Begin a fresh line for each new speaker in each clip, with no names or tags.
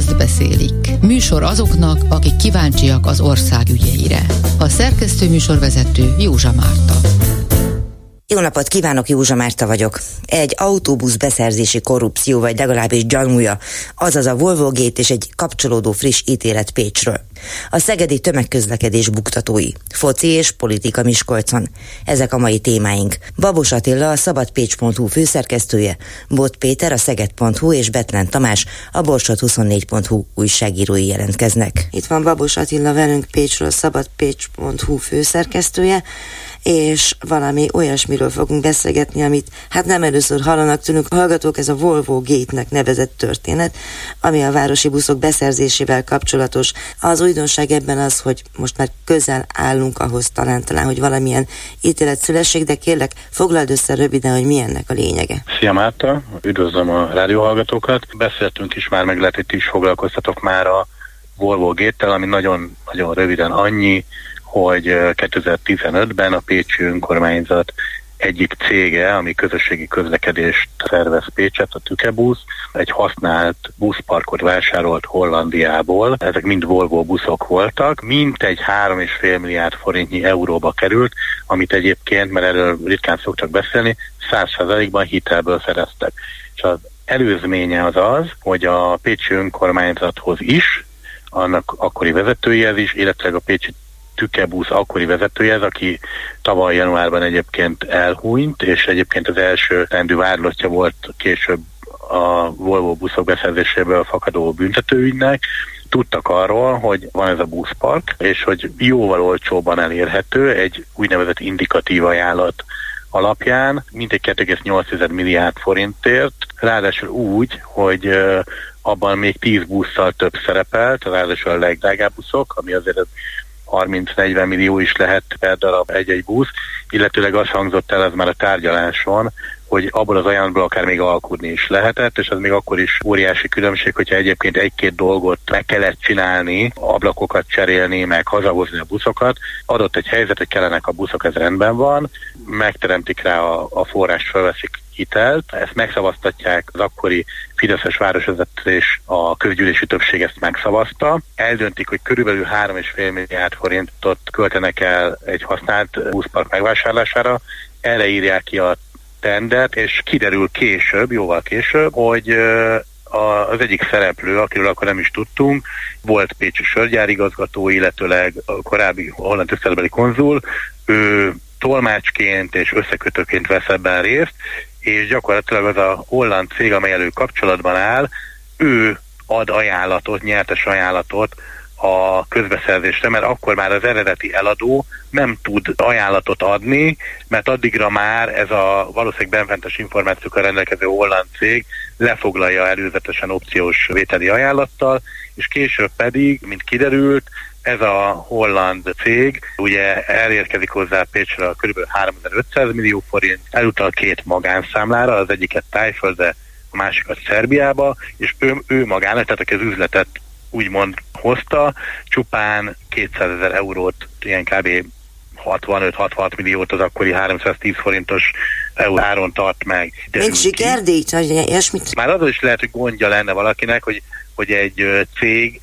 azt beszélik. Műsor azoknak, akik kíváncsiak az ország ügyeire. A szerkesztő műsorvezető Józsa Márta.
Jó napot kívánok, Józsa Márta vagyok. Egy autóbusz beszerzési korrupció, vagy legalábbis gyanúja, azaz a Volvo Gate és egy kapcsolódó friss ítélet Pécsről. A szegedi tömegközlekedés buktatói, foci és politika Miskolcon. Ezek a mai témáink. Babos Attila, a szabadpécs.hu főszerkesztője, Bot Péter, a szeged.hu és Betlen Tamás, a borsot24.hu újságírói jelentkeznek.
Itt van Babos Attila velünk Pécsről, szabadpécs.hu főszerkesztője és valami olyasmiről fogunk beszélgetni, amit hát nem először hallanak tőlünk hallgatók, ez a Volvo Gate-nek nevezett történet, ami a városi buszok beszerzésével kapcsolatos. Az újdonság ebben az, hogy most már közel állunk ahhoz talán, talán hogy valamilyen ítélet szülesség, de kérlek, foglald össze röviden, hogy mi ennek a lényege.
Szia Márta, üdvözlöm a rádióhallgatókat. Beszéltünk is már, meg lehet itt is foglalkoztatok már a Volvo Gate-tel, ami nagyon-nagyon röviden annyi, hogy 2015-ben a Pécsi önkormányzat egyik cége, ami közösségi közlekedést szervez Pécset, a Tükebusz, egy használt buszparkot vásárolt Hollandiából. Ezek mind Volvo buszok voltak. Mint egy 3,5 milliárd forintnyi euróba került, amit egyébként, mert erről ritkán szoktak beszélni, 100%-ban hitelből szereztek. És az előzménye az az, hogy a Pécsi önkormányzathoz is, annak akkori vezetőjehez is, illetve a Pécsi Tükebusz akkori vezetője, ez, aki tavaly januárban egyébként elhúnyt, és egyébként az első rendű vádlottja volt később a Volvo buszok beszerzéséből fakadó büntetőügynek, tudtak arról, hogy van ez a buszpark, és hogy jóval olcsóban elérhető egy úgynevezett indikatív ajánlat alapján, mintegy 2,8 milliárd forintért, ráadásul úgy, hogy abban még 10 busszal több szerepelt, ráadásul a legdrágább buszok, ami azért 30-40 millió is lehet per darab egy-egy busz, illetőleg az hangzott el ez már a tárgyaláson, hogy abból az ajánlatból akár még alkudni is lehetett, és az még akkor is óriási különbség, hogyha egyébként egy-két dolgot meg kellett csinálni, ablakokat cserélni, meg hazahozni a buszokat. Adott egy helyzet, hogy kellenek a buszok, ez rendben van, megteremtik rá a, a forrást, felveszik hitelt, ezt megszavaztatják az akkori Fideszes városvezetés, a közgyűlési többség ezt megszavazta. Eldöntik, hogy körülbelül 3,5 milliárd forintot költenek el egy használt buszpark megvásárlására, erre írják ki a tendert, és kiderül később, jóval később, hogy az egyik szereplő, akiről akkor nem is tudtunk, volt Pécsi sörgyárigazgató, illetőleg a korábbi holland tiszteletbeli konzul, ő tolmácsként és összekötőként vesz ebben részt, és gyakorlatilag az a holland cég, amely elő kapcsolatban áll, ő ad ajánlatot, nyertes ajánlatot a közbeszerzésre, mert akkor már az eredeti eladó nem tud ajánlatot adni, mert addigra már ez a valószínűleg benfentes információkkal rendelkező holland cég lefoglalja előzetesen opciós vételi ajánlattal, és később pedig, mint kiderült, ez a holland cég ugye elérkezik hozzá Pécsre kb. 3500 millió forint, elutal két magánszámlára, az egyiket Tájföldre, a másikat Szerbiába, és ő, ő magának, tehát az üzletet úgymond hozta, csupán 200 ezer eurót, ilyen kb. 65-66 milliót az akkori 310 forintos áron tart meg.
Még sikerdíj, vagy ilyesmit?
Már az is lehet, hogy gondja lenne valakinek, hogy, hogy egy cég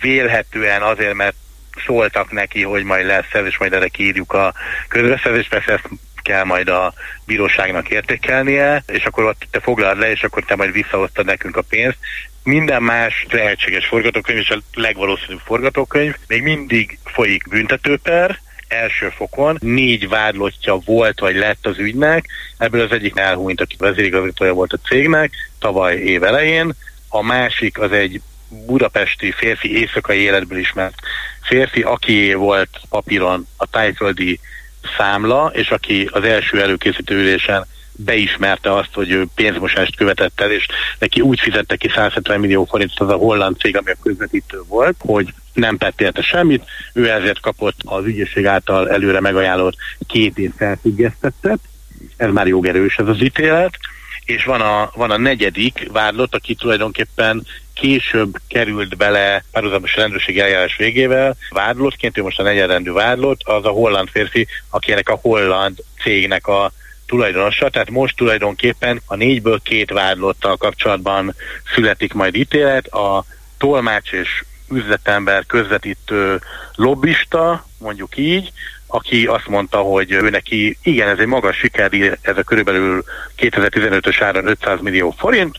vélhetően azért, mert szóltak neki, hogy majd lesz ez, és majd erre kiírjuk a közbeszerzést, persze ezt kell majd a bíróságnak értékelnie, és akkor ott te foglald le, és akkor te majd visszahoztad nekünk a pénzt. Minden más lehetséges forgatókönyv, és a legvalószínűbb forgatókönyv, még mindig folyik büntetőper, első fokon. Négy vádlottja volt vagy lett az ügynek, ebből az egyik elhúnyt, aki vezérigazgatója volt a cégnek tavaly év elején, a másik az egy budapesti férfi éjszakai életből ismert férfi, aki volt papíron a tájföldi számla, és aki az első előkészítő ülésen beismerte azt, hogy ő pénzmosást követett el, és neki úgy fizette ki 170 millió forintot az a holland cég, ami a közvetítő volt, hogy nem tett érte semmit, ő ezért kapott az ügyészség által előre megajánlott két év felfüggesztettet, ez már jogerős ez az ítélet, és van a, van a negyedik vádlott, aki tulajdonképpen később került bele párhuzamos rendőrségi eljárás végével. Vádlottként, ő most a negyedrendű vádlott, az a holland férfi, akinek a holland cégnek a tulajdonosa, tehát most tulajdonképpen a négyből két vádlottal kapcsolatban születik majd ítélet, a tolmács és üzletember, közvetítő lobbista, mondjuk így, aki azt mondta, hogy ő neki, igen, ez egy magas siker, ez a körülbelül 2015-ös áron 500 millió forint,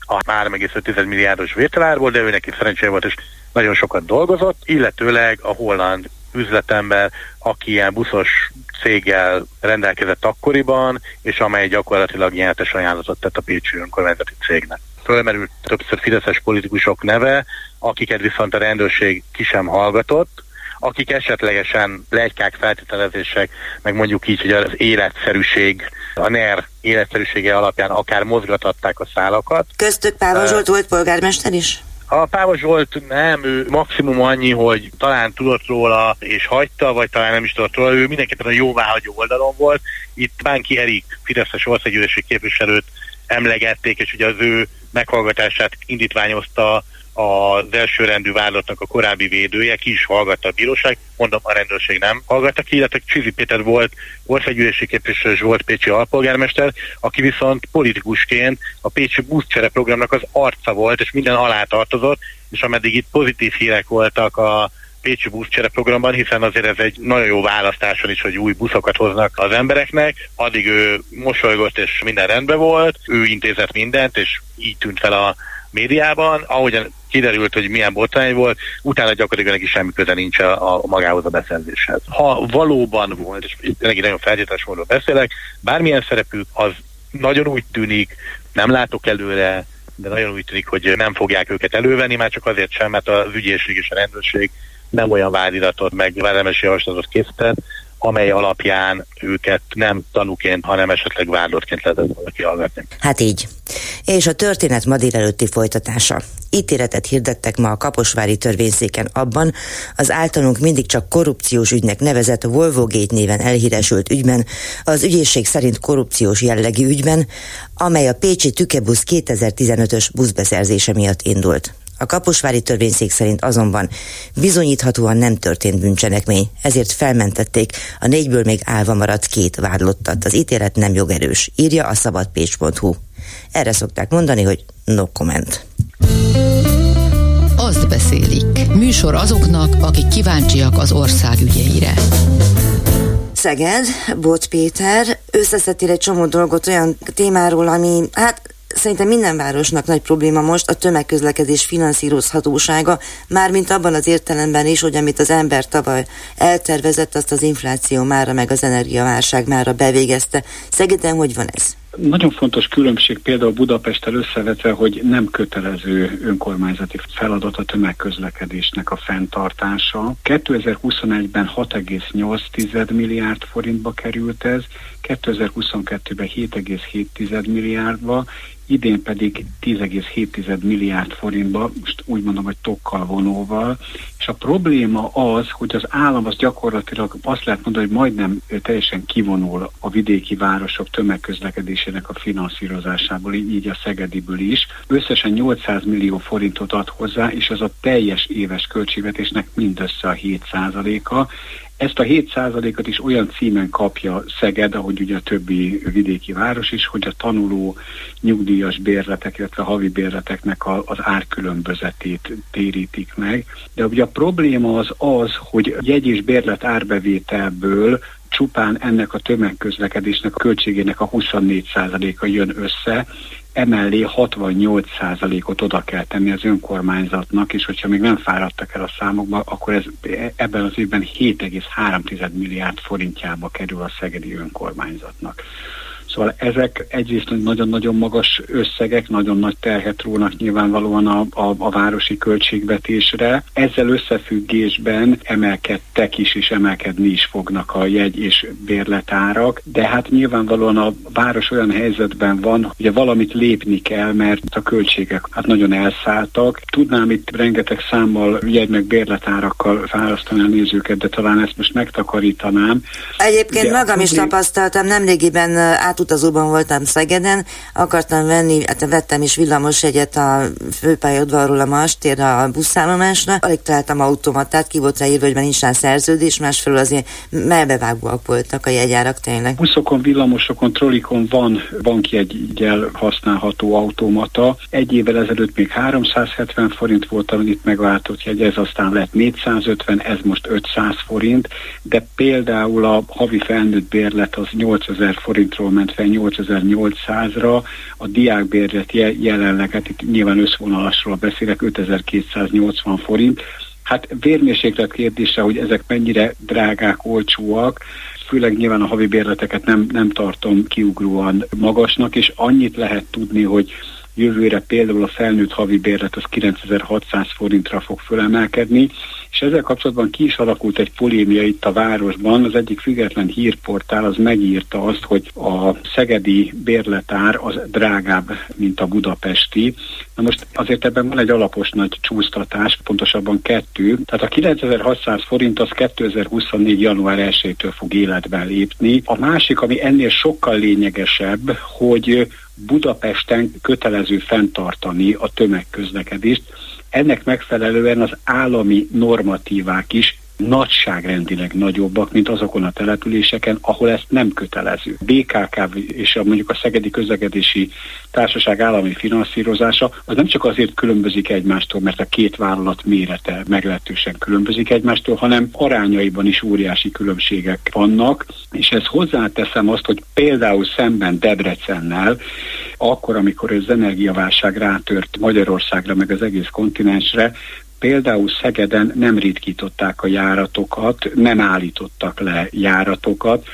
a 3,5 milliárdos vételárból, de ő neki szerencséje volt, és nagyon sokat dolgozott, illetőleg a holland üzletember, aki ilyen buszos céggel rendelkezett akkoriban, és amely gyakorlatilag nyertes ajánlatot tett a Pécsi önkormányzati cégnek. Fölmerült többször fideszes politikusok neve, akiket viszont a rendőrség ki sem hallgatott, akik esetlegesen legykák, feltételezések, meg mondjuk így, hogy az életszerűség, a NER életszerűsége alapján akár mozgathatták a szálakat.
Köztük Páva Zsolt volt polgármester is?
A Páva Zsolt nem, ő maximum annyi, hogy talán tudott róla és hagyta, vagy talán nem is tudott róla, ő mindenképpen a jóváhagyó oldalon volt. Itt Bánki Erik, Fideszes országgyűlési képviselőt emlegették, és ugye az ő meghallgatását indítványozta az elsőrendű vállalatnak a korábbi védője, ki is hallgatta a bíróság, mondom, a rendőrség nem hallgatta ki, illetve Csizi Péter volt országgyűlési képviselő és volt Pécsi alpolgármester, aki viszont politikusként a Pécsi buszcsere programnak az arca volt, és minden alá tartozott, és ameddig itt pozitív hírek voltak a Pécsi buszcsere programban, hiszen azért ez egy nagyon jó választáson is, hogy új buszokat hoznak az embereknek. Addig ő mosolygott és minden rendben volt, ő intézett mindent, és így tűnt fel a médiában, ahogyan kiderült, hogy milyen botrány volt, utána gyakorlatilag neki semmi köze nincs a, a magához a beszerzéshez. Ha valóban volt, és itt tényleg nagyon feltételes módon beszélek, bármilyen szerepük, az nagyon úgy tűnik, nem látok előre, de nagyon úgy tűnik, hogy nem fogják őket elővenni, már csak azért sem, mert az ügyészség és a rendőrség nem olyan vádiratot, meg vádelemesi javaslatot készített, amely alapján őket nem tanúként, hanem esetleg vádlottként lehetett volna kihallgatni.
Hát így. És a történet ma délelőtti folytatása. Ítéletet hirdettek ma a Kaposvári törvényszéken abban, az általunk mindig csak korrupciós ügynek nevezett Volvo Gate néven elhíresült ügyben, az ügyészség szerint korrupciós jellegű ügyben, amely a Pécsi Tükebusz 2015-ös buszbeszerzése miatt indult. A Kaposvári törvényszék szerint azonban bizonyíthatóan nem történt bűncselekmény, ezért felmentették a négyből még állva maradt két vádlottat. Az ítélet nem jogerős, írja a szabadpécs.hu. Erre szokták mondani, hogy no comment.
Azt beszélik. Műsor azoknak, akik kíváncsiak az ország ügyeire.
Szeged, Bot Péter, összeszedtél egy csomó dolgot olyan témáról, ami hát Szerintem minden városnak nagy probléma most a tömegközlekedés finanszírozhatósága, mármint abban az értelemben is, hogy amit az ember tavaly eltervezett, azt az infláció mára, meg az energiaválság mára bevégezte. Szegeden hogy van ez?
Nagyon fontos különbség például Budapesttel összevetve, hogy nem kötelező önkormányzati feladat a tömegközlekedésnek a fenntartása. 2021-ben 6,8 milliárd forintba került ez, 2022-ben 7,7 milliárdba, idén pedig 10,7 milliárd forintba, most úgy mondom, hogy tokkal vonóval, és a probléma az, hogy az állam az gyakorlatilag azt lehet mondani, hogy majdnem teljesen kivonul a vidéki városok tömegközlekedésének a finanszírozásából, így a Szegediből is. Összesen 800 millió forintot ad hozzá, és ez a teljes éves költségvetésnek mindössze a 7 a ezt a 7%-ot is olyan címen kapja Szeged, ahogy ugye a többi vidéki város is, hogy a tanuló nyugdíjas bérletek, illetve havi bérleteknek a, az árkülönbözetét térítik meg. De ugye a probléma az az, hogy jegy és bérlet árbevételből csupán ennek a tömegközlekedésnek a költségének a 24%-a jön össze, emellé 68%-ot oda kell tenni az önkormányzatnak, és hogyha még nem fáradtak el a számokba, akkor ez ebben az évben 7,3 milliárd forintjába kerül a szegedi önkormányzatnak. Szóval ezek egyrészt nagyon-nagyon magas összegek, nagyon nagy terhet rónak nyilvánvalóan a, a, a városi költségvetésre. Ezzel összefüggésben emelkedtek is, és emelkedni is fognak a jegy és bérletárak, de hát nyilvánvalóan a város olyan helyzetben van, hogy valamit lépni kell, mert a költségek hát nagyon elszálltak. Tudnám itt rengeteg számmal, jegy meg bérletárakkal választani a nézőket, de talán ezt most megtakarítanám.
Egyébként de magam is tapasztaltam, nemrégiben át utazóban voltam Szegeden, akartam venni, hát vettem is egyet a főpályaudvarról a Mastér a buszállomásra, alig találtam automatát, ki volt ráírva, hogy már nincs rá szerződés, másfelől azért melbevágóak voltak a jegyárak tényleg.
Buszokon, villamosokon, trolikon van bankjegyel használható automata. Egy évvel ezelőtt még 370 forint volt, amit itt megváltott jegy, ez aztán lett 450, ez most 500 forint, de például a havi felnőtt bérlet az 8000 forintról ment fel 8800-ra, a diákbérlet jelenleg, hát itt nyilván összvonalasról beszélek, 5280 forint, Hát vérmérséklet kérdése, hogy ezek mennyire drágák, olcsóak, főleg nyilván a havi bérleteket nem, nem tartom kiugróan magasnak, és annyit lehet tudni, hogy jövőre például a felnőtt havi bérlet az 9600 forintra fog fölemelkedni, és ezzel kapcsolatban ki is alakult egy polémia itt a városban. Az egyik független hírportál az megírta azt, hogy a szegedi bérletár az drágább, mint a budapesti. Na most azért ebben van egy alapos nagy csúsztatás, pontosabban kettő. Tehát a 9600 forint az 2024. január 1-től fog életbe lépni. A másik, ami ennél sokkal lényegesebb, hogy Budapesten kötelező fenntartani a tömegközlekedést. Ennek megfelelően az állami normatívák is nagyságrendileg nagyobbak, mint azokon a településeken, ahol ezt nem kötelező. BKK és a, mondjuk a Szegedi Közlekedési Társaság állami finanszírozása az nem csak azért különbözik egymástól, mert a két vállalat mérete meglehetősen különbözik egymástól, hanem arányaiban is óriási különbségek vannak, és ez hozzáteszem azt, hogy például szemben Debrecennel, akkor, amikor az energiaválság rátört Magyarországra, meg az egész kontinensre, Például Szegeden nem ritkították a járatokat, nem állítottak le járatokat,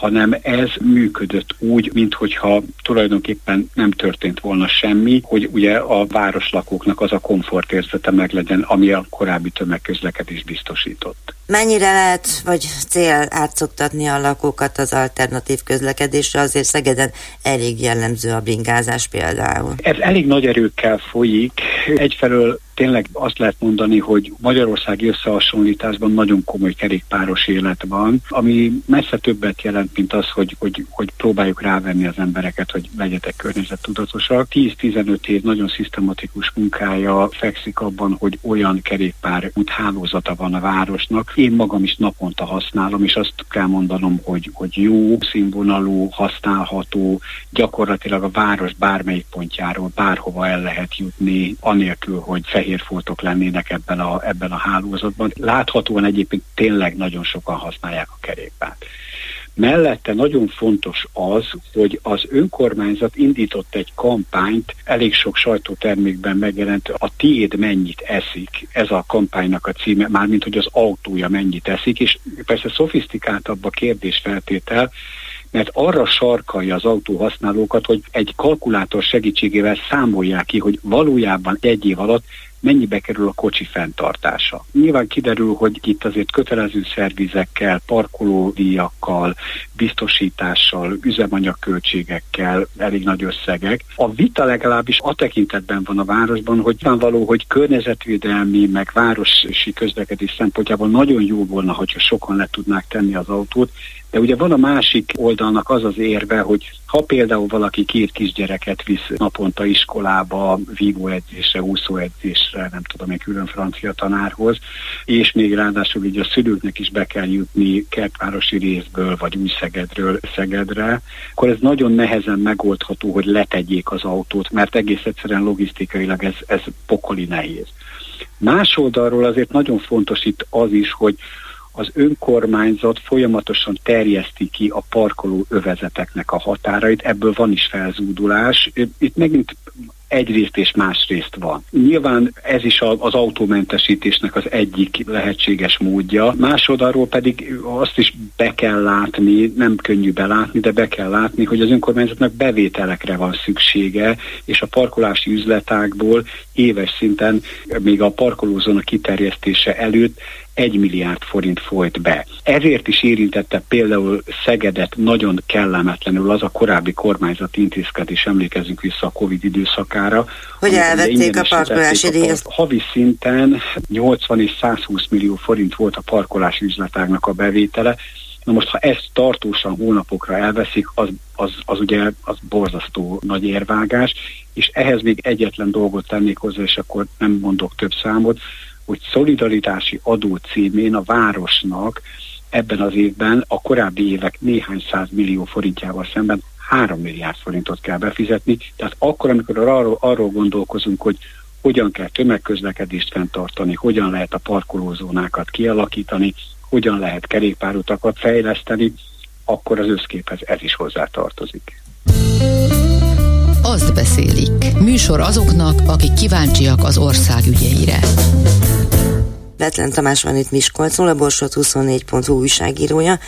hanem ez működött úgy, minthogyha tulajdonképpen nem történt volna semmi, hogy ugye a városlakóknak az a komfortérzete meg legyen, ami a korábbi tömegközlekedés biztosított.
Mennyire lehet, vagy cél átszoktatni a lakókat az alternatív közlekedésre? Azért Szegeden elég jellemző a bringázás például.
Ez elég nagy erőkkel folyik. Egyfelől tényleg azt lehet mondani, hogy Magyarországi összehasonlításban nagyon komoly kerékpáros élet van, ami messze többet jelent, mint az, hogy, hogy, hogy próbáljuk rávenni az embereket, hogy legyetek környezettudatosak. 10-15 év nagyon szisztematikus munkája fekszik abban, hogy olyan kerékpár úthálózata van a városnak. Én magam is naponta használom, és azt kell mondanom, hogy, hogy jó, színvonalú, használható, gyakorlatilag a város bármelyik pontjáról bárhova el lehet jutni, anélkül, hogy fehér fehér foltok lennének ebben a, ebben a hálózatban. Láthatóan egyébként tényleg nagyon sokan használják a kerékpárt. Mellette nagyon fontos az, hogy az önkormányzat indított egy kampányt, elég sok sajtótermékben megjelent, a tiéd mennyit eszik, ez a kampánynak a címe, mármint hogy az autója mennyit eszik, és persze szofisztikáltabb a kérdésfeltétel, mert arra sarkalja az autóhasználókat, hogy egy kalkulátor segítségével számolják ki, hogy valójában egy év alatt mennyibe kerül a kocsi fenntartása. Nyilván kiderül, hogy itt azért kötelező szervizekkel, parkolódíjakkal, biztosítással, üzemanyagköltségekkel elég nagy összegek. A vita legalábbis a tekintetben van a városban, hogy való, hogy környezetvédelmi, meg városi közlekedés szempontjából nagyon jó volna, hogyha sokan le tudnák tenni az autót, de ugye van a másik oldalnak az az érve, hogy ha például valaki két kisgyereket visz naponta iskolába, vívóedzésre, úszóedzésre, nem tudom, egy külön francia tanárhoz, és még ráadásul így a szülőknek is be kell jutni kertvárosi részből, vagy Új-Szegedről Szegedre, akkor ez nagyon nehezen megoldható, hogy letegyék az autót, mert egész egyszerűen logisztikailag ez, ez pokoli nehéz. Más oldalról azért nagyon fontos itt az is, hogy az önkormányzat folyamatosan terjeszti ki a parkoló övezeteknek a határait, ebből van is felzúdulás. Itt megint egyrészt és másrészt van. Nyilván ez is az autómentesítésnek az egyik lehetséges módja. Másodarról pedig azt is be kell látni, nem könnyű belátni, de be kell látni, hogy az önkormányzatnak bevételekre van szüksége, és a parkolási üzletákból éves szinten még a parkolózóna kiterjesztése előtt egy milliárd forint folyt be. Ezért is érintette például Szegedet nagyon kellemetlenül az a korábbi kormányzati intézkedés, emlékezünk vissza a Covid időszakára.
Hogy elvették a parkolási díjat.
Havi szinten 80 és 120 millió forint volt a parkolási üzletágnak a bevétele, Na most, ha ezt tartósan hónapokra elveszik, az, az, az ugye az borzasztó nagy érvágás, és ehhez még egyetlen dolgot tennék hozzá, és akkor nem mondok több számot, hogy szolidaritási adó címén a városnak ebben az évben a korábbi évek néhány száz millió forintjával szemben 3 milliárd forintot kell befizetni. Tehát akkor, amikor arról, arról gondolkozunk, hogy hogyan kell tömegközlekedést fenntartani, hogyan lehet a parkolózónákat kialakítani, hogyan lehet kerékpárutakat fejleszteni, akkor az összképhez ez is hozzá tartozik.
Azt beszélik. Műsor azoknak, akik kíváncsiak az ország ügyeire.
Betlen Tamás van itt Miskolcon, a Borsot 24.hu újságírója.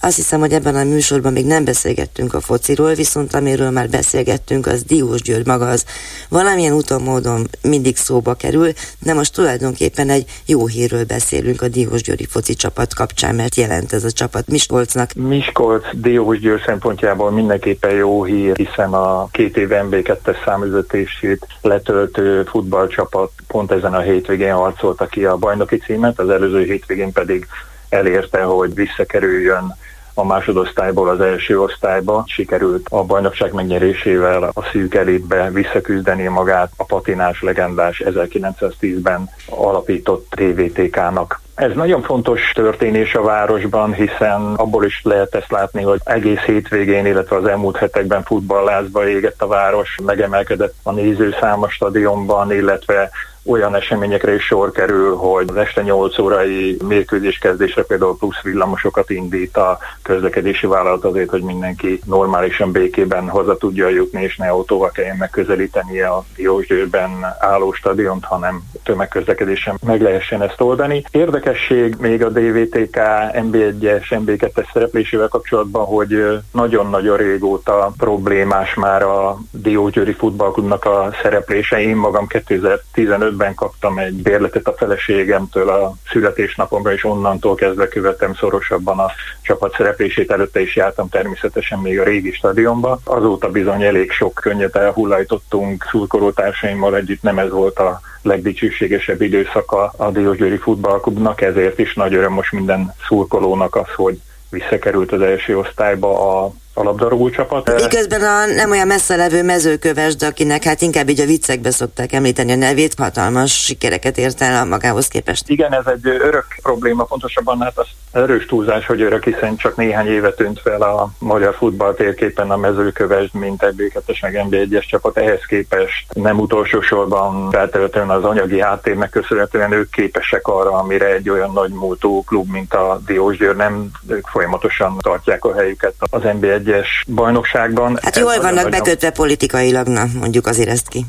Azt hiszem, hogy ebben a műsorban még nem beszélgettünk a fociról, viszont amiről már beszélgettünk, az Diós György maga az valamilyen úton módon mindig szóba kerül, de most tulajdonképpen egy jó hírről beszélünk a Diós Győri foci csapat kapcsán, mert jelent ez a csapat Miskolcnak.
Miskolc Diós Győr szempontjából mindenképpen jó hír, hiszen a két év MB2-es számüzetését letöltő futballcsapat pont ezen a hétvégén harcolta ki a bajnoki címet, az előző hétvégén pedig elérte, hogy visszakerüljön a másodosztályból az első osztályba. Sikerült a bajnokság megnyerésével a szűk elitbe visszaküzdeni magát a patinás legendás 1910-ben alapított TVTK-nak. Ez nagyon fontos történés a városban, hiszen abból is lehet ezt látni, hogy egész hétvégén, illetve az elmúlt hetekben futballázba égett a város, megemelkedett a nézőszám a stadionban, illetve olyan eseményekre is sor kerül, hogy az este 8 órai mérkőzés kezdésre például plusz villamosokat indít a közlekedési vállalat azért, hogy mindenki normálisan békében haza tudja jutni, és ne autóval kelljen megközelítenie a Diósgyőrben álló stadiont, hanem tömegközlekedésen meg lehessen ezt oldani. Érdekesség még a DVTK MB1-es, MB2-es szereplésével kapcsolatban, hogy nagyon-nagyon régóta problémás már a Diósgyőri futballklubnak a szereplése. Én magam 2015 2015-ben kaptam egy bérletet a feleségemtől a születésnapomra, és onnantól kezdve követem szorosabban a csapat szereplését. Előtte is jártam természetesen még a régi stadionba. Azóta bizony elég sok könnyet elhullajtottunk szurkolótársaimmal együtt, nem ez volt a legdicsőségesebb időszaka a Diósgyőri futballklubnak, ezért is nagy öröm most minden szurkolónak az, hogy visszakerült az első osztályba a a labdarúgó csapat.
Miközben a nem olyan messze levő mezőköves, de akinek hát inkább így a viccekbe szokták említeni a nevét, hatalmas sikereket ért el a magához képest.
Igen, ez egy örök probléma, pontosabban hát az erős túlzás, hogy örök, hiszen csak néhány éve tűnt fel a magyar futball térképen a mezőköves, mint egy B2-es meg NB1-es csapat. Ehhez képest nem utolsó sorban feltehetően az anyagi háttérnek köszönhetően ők képesek arra, amire egy olyan nagy múltú klub, mint a Diósgyőr nem, ők folyamatosan tartják a helyüket az NB1 egyes bajnokságban.
Hát jól vannak nagyon... bekötve politikailag, na mondjuk azért ezt ki.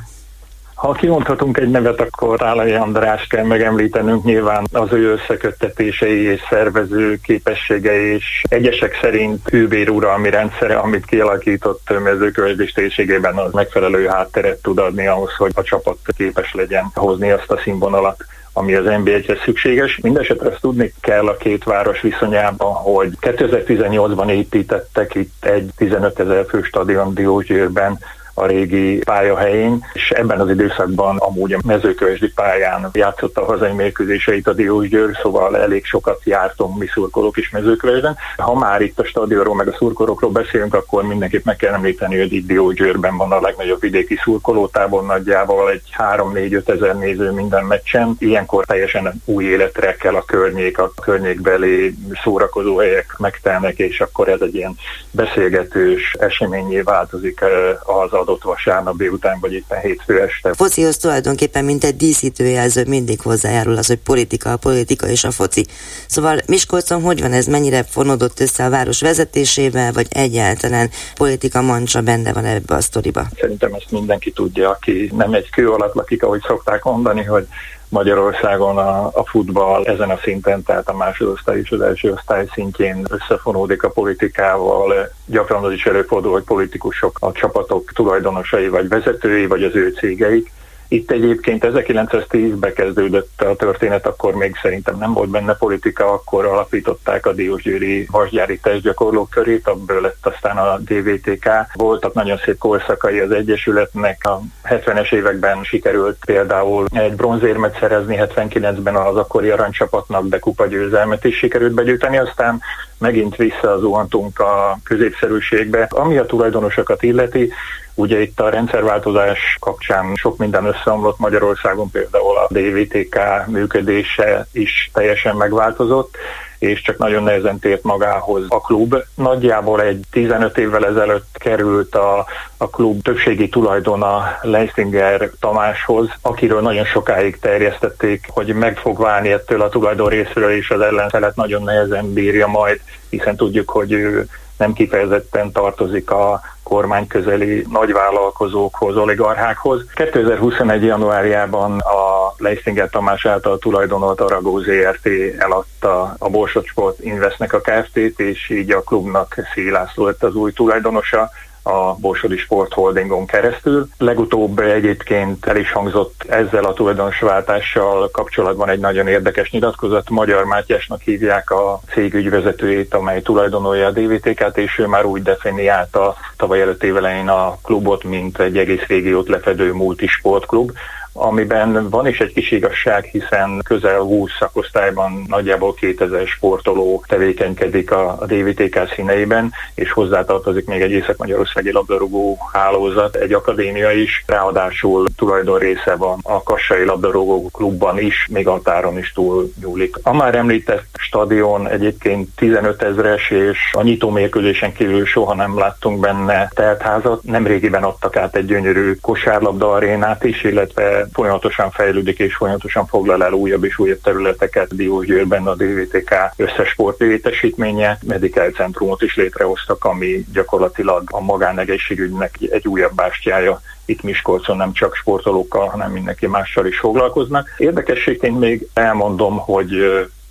Ha kimondhatunk egy nevet, akkor Rálai András kell megemlítenünk nyilván az ő összeköttetései és szervező képességei, és egyesek szerint hűbéruralmi rendszere, amit kialakított mezőkövesdés térségében, az megfelelő hátteret tud adni ahhoz, hogy a csapat képes legyen hozni azt a színvonalat ami az NB1-hez szükséges. Mindenesetre azt tudni kell a két város viszonyában, hogy 2018-ban építettek itt egy 15 ezer fő stadion Diósgyőrben, a régi pályahelyén, és ebben az időszakban amúgy a mezőkövesdi pályán játszott a hazai mérkőzéseit a Diós Győr, szóval elég sokat jártunk mi szurkolók is mezőkövesden. Ha már itt a stadionról meg a szurkolókról beszélünk, akkor mindenképp meg kell említeni, hogy itt Diós Győrben van a legnagyobb vidéki szurkolótábor nagyjából egy 3-4-5 ezer néző minden meccsen. Ilyenkor teljesen új életre kell a környék, a környékbeli szórakozó helyek megtelnek, és akkor ez egy ilyen beszélgetős eseményé változik az adott vasárnap délután, vagy éppen hétfő este. A
focihoz tulajdonképpen mint egy díszítőjelző mindig hozzájárul az, hogy politika, a politika és a foci. Szóval Miskolcon hogy van ez, mennyire fonódott össze a város vezetésével, vagy egyáltalán politika mancsa benne van ebbe a sztoriba?
Szerintem ezt mindenki tudja, aki nem egy kő alatt lakik, ahogy szokták mondani, hogy Magyarországon a, a futball ezen a szinten, tehát a másodosztály és az első osztály szintjén összefonódik a politikával. Gyakran az is előfordul, hogy politikusok a csapatok tulajdonosai vagy vezetői, vagy az ő cégeik, Itt egyébként 1910-ben kezdődött a történet, akkor még szerintem nem volt benne politika, akkor alapították a Diósgyőri vasgyári testgyakorlók körét, abból lett aztán a DVTK. Voltak nagyon szép korszakai az Egyesületnek, a 70-es években sikerült például egy bronzérmet szerezni, 79-ben az akkori aranycsapatnak, de kupa győzelmet is sikerült begyűjteni, aztán megint visszazuhantunk a középszerűségbe. Ami a tulajdonosokat illeti, Ugye itt a rendszerváltozás kapcsán sok minden összeomlott Magyarországon, például a DVTK működése is teljesen megváltozott, és csak nagyon nehezen tért magához a klub. Nagyjából egy 15 évvel ezelőtt került a, a klub többségi tulajdona Leisinger Tamáshoz, akiről nagyon sokáig terjesztették, hogy meg fog válni ettől a tulajdon részről, és az ellenfelet nagyon nehezen bírja majd, hiszen tudjuk, hogy ő nem kifejezetten tartozik a kormányközeli nagyvállalkozókhoz, oligarchákhoz. 2021. januárjában a Leisinger Tamás által tulajdonolt Aragó ZRT eladta a Borsod Sport Investnek a Kft-t, és így a klubnak Szélászló lett az új tulajdonosa a Borsodi Sport Holdingon keresztül. Legutóbb egyébként el is hangzott ezzel a tulajdonosváltással kapcsolatban egy nagyon érdekes nyilatkozat. Magyar Mátyásnak hívják a cég ügyvezetőjét, amely tulajdonolja a DVTK-t, és ő már úgy definiálta tavaly előtt évelején a klubot, mint egy egész régiót lefedő multisportklub amiben van is egy kis igazság, hiszen közel 20 szakosztályban nagyjából 2000 sportoló tevékenykedik a, a DVTK színeiben, és hozzátartozik még egy észak-magyarországi labdarúgó hálózat, egy akadémia is, ráadásul tulajdon része van a Kassai labdarúgó klubban is, még a táron is túl nyúlik. A már említett stadion egyébként 15 ezres, és a nyitó mérkőzésen kívül soha nem láttunk benne teltházat. Nemrégiben adtak át egy gyönyörű kosárlabda arénát is, illetve folyamatosan fejlődik és folyamatosan foglal el újabb és újabb területeket. Diósgyőrben a DVTK összes sportlétesítménye, medical centrumot is létrehoztak, ami gyakorlatilag a magánegészségügynek egy újabb bástyája itt Miskolcon nem csak sportolókkal, hanem mindenki mással is foglalkoznak. Érdekességként még elmondom, hogy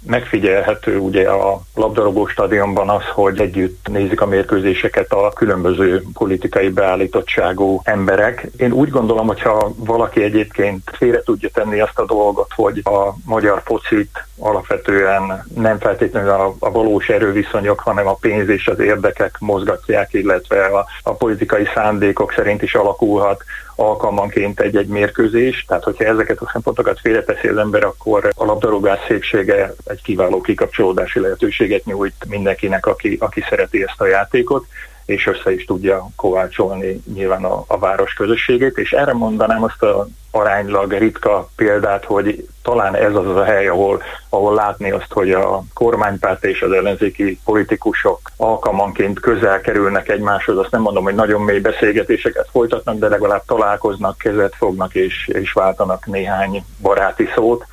megfigyelhető ugye a labdarúgó stadionban az, hogy együtt nézik a mérkőzéseket a különböző politikai beállítottságú emberek. Én úgy gondolom, hogyha valaki egyébként félre tudja tenni azt a dolgot, hogy a magyar focit alapvetően nem feltétlenül a, a valós erőviszonyok, hanem a pénz és az érdekek mozgatják, illetve a, a politikai szándékok szerint is alakulhat alkalmanként egy-egy mérkőzés, tehát hogyha ezeket a szempontokat félreteszi az ember, akkor a labdarúgás szépsége egy kiváló kikapcsolódási lehetőséget nyújt mindenkinek, aki, aki szereti ezt a játékot és össze is tudja kovácsolni nyilván a, a város közösségét, és erre mondanám azt a aránylag ritka példát, hogy talán ez az a hely, ahol, ahol látni azt, hogy a kormánypárt és az ellenzéki politikusok alkalmanként közel kerülnek egymáshoz. Azt nem mondom, hogy nagyon mély beszélgetéseket folytatnak, de legalább találkoznak, kezet fognak és, és váltanak néhány baráti szót.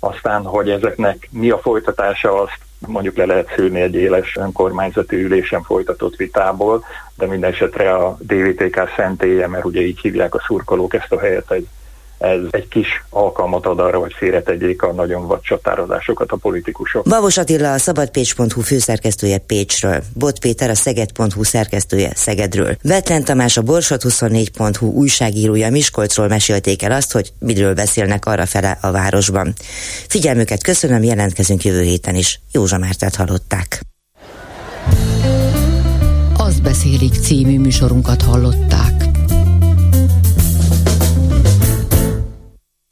Aztán, hogy ezeknek mi a folytatása, azt mondjuk le lehet szűrni egy éles önkormányzati ülésen folytatott vitából, de minden esetre a DVTK szentélye, mert ugye így hívják a szurkolók ezt a helyet, egy ez egy kis alkalmat ad arra, hogy félretegyék a nagyon vad csatározásokat a politikusok.
Babos Attila a szabadpécs.hu főszerkesztője Pécsről, Bot Péter a szeged.hu szerkesztője Szegedről, Vetlen Tamás a Borsod24.hu újságírója Miskolcról mesélték el azt, hogy miről beszélnek arra fele a városban. Figyelmüket köszönöm, jelentkezünk jövő héten is. Józsa Mártát hallották.
Az beszélik című műsorunkat hallották.